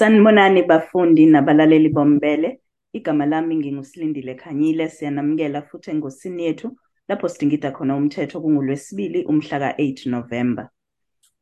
Sanibonani bafundi nabalaleli bombele. Igama lami ngingusilindile Khanyile. Siyanamukela futhi engosini yethu lapho sidingida khona umthetho kungolwesibili umhla ka-8 November.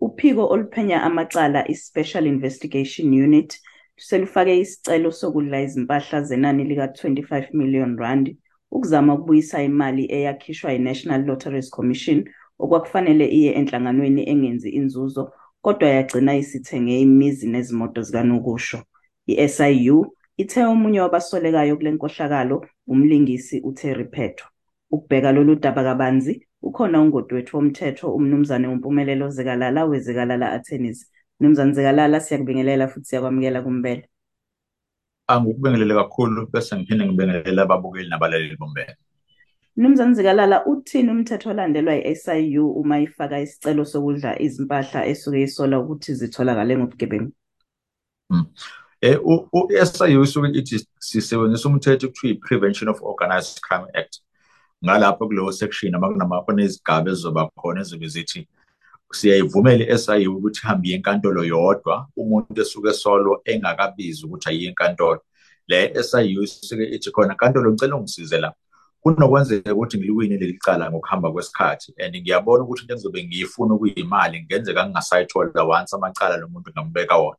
Uphiko oluphenya amacala i-Special Investigation Unit selufake isicelo sokudla izimpahla zenani lika-25 million rand ukuzama ukubuyisa imali eyakhishwa yi-National Lotteries Commission okwakufanele iye enhlanganweni engenzi inzuzo kodwa yagcina isithenge imizi nezimoto zikanokusho. I-SIU ithe omunye wabasolekayo kule nkohlakalo umlingisi uTerry Pheto. Ukubheka lolu daba kabanzi ukhona ungoti wethu womthetho umnumzane uMpumelelo Zikalala weZikalala Attorneys. Mnumzane Zikalala siyakubingelela futhi siyakwamukela kumbele. Angikubingelele kakhulu bese ngiphinde ngibingelele ababukeli nabalaleli bombele. Mnumzane Zikalala uthini umthetho olandelwa yi-SIU uma ifaka isicelo sokudla izimpahla esuke isola ukuthi zitholakale ngobugebengu? Eh u-SIU isuke ithi sisebenzisa umthetho okuthiwa i-Prevention of Organised Crime Act. Ngalapho kuleyo section amakunama kunezigaba ezizoba khona ezobe zithi siyayivumela i-SIU ukuthi ihambe enkantolo yodwa umuntu esuke solo engakabizi ukuthi ayiye enkantolo. Le SIU isuke ithi khona nkantolo ngicela ungisize la. Kunokwenzeka ukuthi ngiliwine leli cala ngokuhamba kwesikhathi and ngiyabona ukuthi into engizobe ngiyifuna ukuyimali ngenzeka ngingasayithola once amacala lo muntu ngambeka wona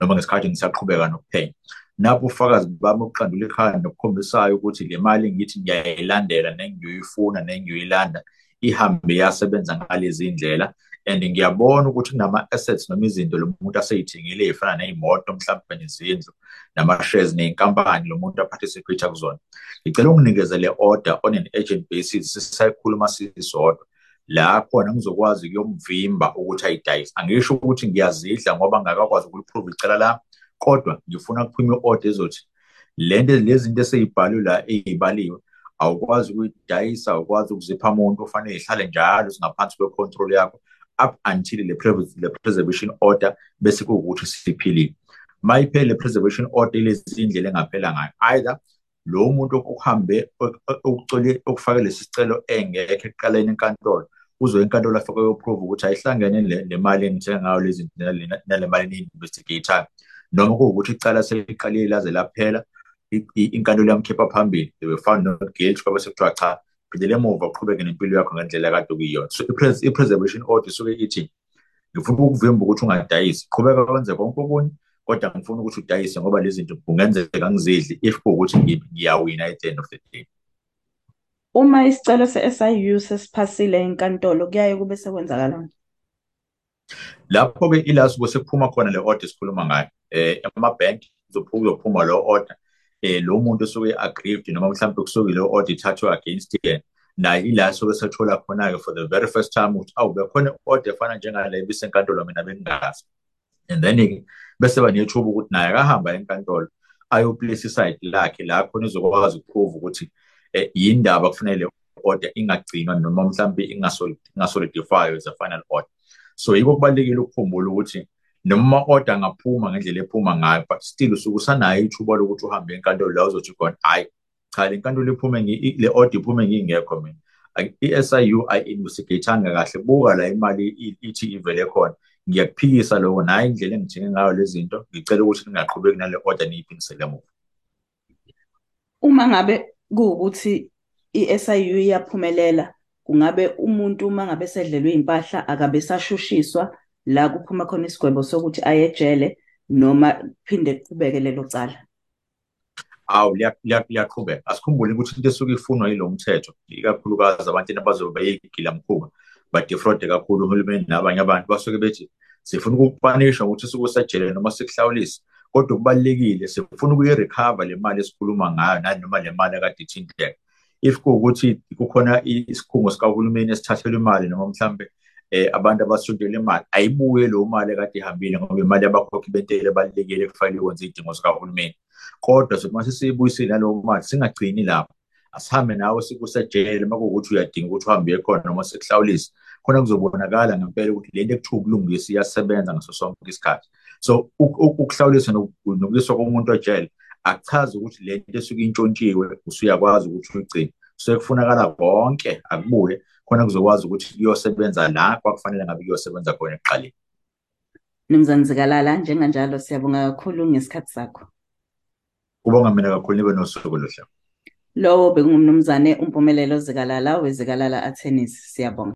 noma ngesikhathi ngisaqhubeka nokuphenya. Napho ufakazi bami ukuqandula ikhaya nokukhombisayo ukuthi le mali ngithi ngiyayilandela nengiyoyifuna nengiyoyilanda ihambe yasebenza ngalezi ndlela. And ngiyabona ukuthi kunama-assets noma izinto lo muntu aseyithengile ey'fana ney'moto mhlawumbe nezindlu nama-shares ney'nkampani lo muntu aphathe security kuzona. Ngicela unginikeze le order on an agent basis sisayikhuluma sisodwa la khona ngizokwazi kuyomvimba ukuthi ayidayise angisho ukuthi ngiyazidla ngoba ngakakwazi ukuliprove icala lami kodwa ngifuna kuphuma i-order ezothi lento lezi zinto eseyibhalwe la ey'baliwe awukwazi ukuyidayisa awukwazi ukuzipha umuntu ufanele ihlale njalo zingaphansi kwe-control yakho. Up until le, le preservation order bese kuwukuthi siphilile. Ma iphele le preservation order ilezi indlela engaphela ngayo either lo muntu okuhambe ukucole ukufaka lesi sicelo engekho ekuqaleni enkantolo uzoya enkantolo afike uyoprove ukuthi ayihlangene le mali engithenga ngayo lezi nale mali ni-investigator. Noma kuwukuthi icala seliqalile laze laphela inkantolo yamkhipha phambili they were found not guilty kwabe sekuthiwa cha phindela emuva uqhubeke nempilo yakho ngendlela kade okuyiyona so i-preservation order isuke ithi ngifuna ukuvimba ukuthi ungadayisi qhubeka wenze konke okunye kodwa ngifuna ukuthi udayise ngoba lezi zinto kungenzeka ngizidli if kuwukuthi ngiyawina at the end of the day Uma isicelo se-SIU sesiphasile enkantolo kuyaye kube sekwenzakalani? Lapho-ke ila suke sekuphuma khona le order esikhuluma ngayo. Eh ama-bank kuzophuma lo order eh lo muntu osuke aggrieved noma mhlawumbe kusuke le order ithathwe against yena naye ila soke sethola khona-ke for the very first time ukuthi awu bekhona order efana njengale bisenkantolo mina bengingazi. And then-ke bese banethuba ukuthi naye akahamba enkantolo ayoplace iside lakhe la khona izokwazi ukuprove ukuthi yindaba kufanele order ingagcinwa noma mhlawumbe ingasolidifywe as a final order so yiko kubalulekile ukukhumbula ukuthi noma order angaphuma ngendlela ephuma ngayo but still usuke usanayo ithuba lokuthi uhambe enkantolo la uzothi khona hayi cha le nkantolo iphume le order iphume ngingekho mina. i-SIU ayi-investigatanga kahle buka la imali ithi ivele khona. Ngiyakuphikisa lokho naye indlela engithenge ngayo lezi zinto ngicela ukuthi ningaqhubeki nale order niyiphindisele emuva Uma ngabe kuwukuthi i-SIU iyaphumelela kungabe umuntu uma ngabe sedlelwe impahla akabe sashushiswa la kuphuma khona isigwebo sokuthi aye ejele noma kuphinde kuqhubeke lelo cala. Awu liyaqhubeka. Asikhumbule ukuthi into esuke ifunwa yilo mthetho ikakhulukazi abantu abazobe beyigila mkhuba badefraude kakhulu uhulumeni nabanye abantu. Basuke bethi sifuna ukukupanisha ukuthi suke usejele noma sikuhlawulise kodwa kubalulekile sifuna ukuyi-recover le mali esikhuluma ngayo nanoma le mali akade ithinteka. If kuwukuthi kukhona isikhungo sikahulumeni esithathelwa imali noma mhlambe eh abantu abasondele imali ayibuye leyo mali ekade ihambile ngoba imali yabakhokhi bentela ebalulekile kufanele ikwenze izidingo zikahulumeni. Kodwa sokuba sisibuyisile naleyo mali singagcini lapho. Asihambe nawe sikusejele uma kuwukuthi uyadinga ukuthi uhambe khona noma sikuhlawulise. Khona kuzobonakala ngempela ukuthi lento ekuthiwa ukulungisa iyasebenza ngaso sonke isikhathi. So ukuhlawulisa nokuyiswa komuntu ojele akuchazi ukuthi le nto esuke intshontshiwe usuyakwazi ukuthi uyigcine. So kufunakala konke akubuye. Khona kuzokwazi ukuthi kuyosebenza la kwakufanele ngabe kuyosebenza khona ekuqaleni Mnumzane Zikalala njenganjalo siyabonga kakhulu ngesikhathi sakho. Kubonga mina kakhulu nibe nosuku oluhle. Lowo bekungumnumzane uMpumelelo Zikalala weZikalala Attorneys siyabonga.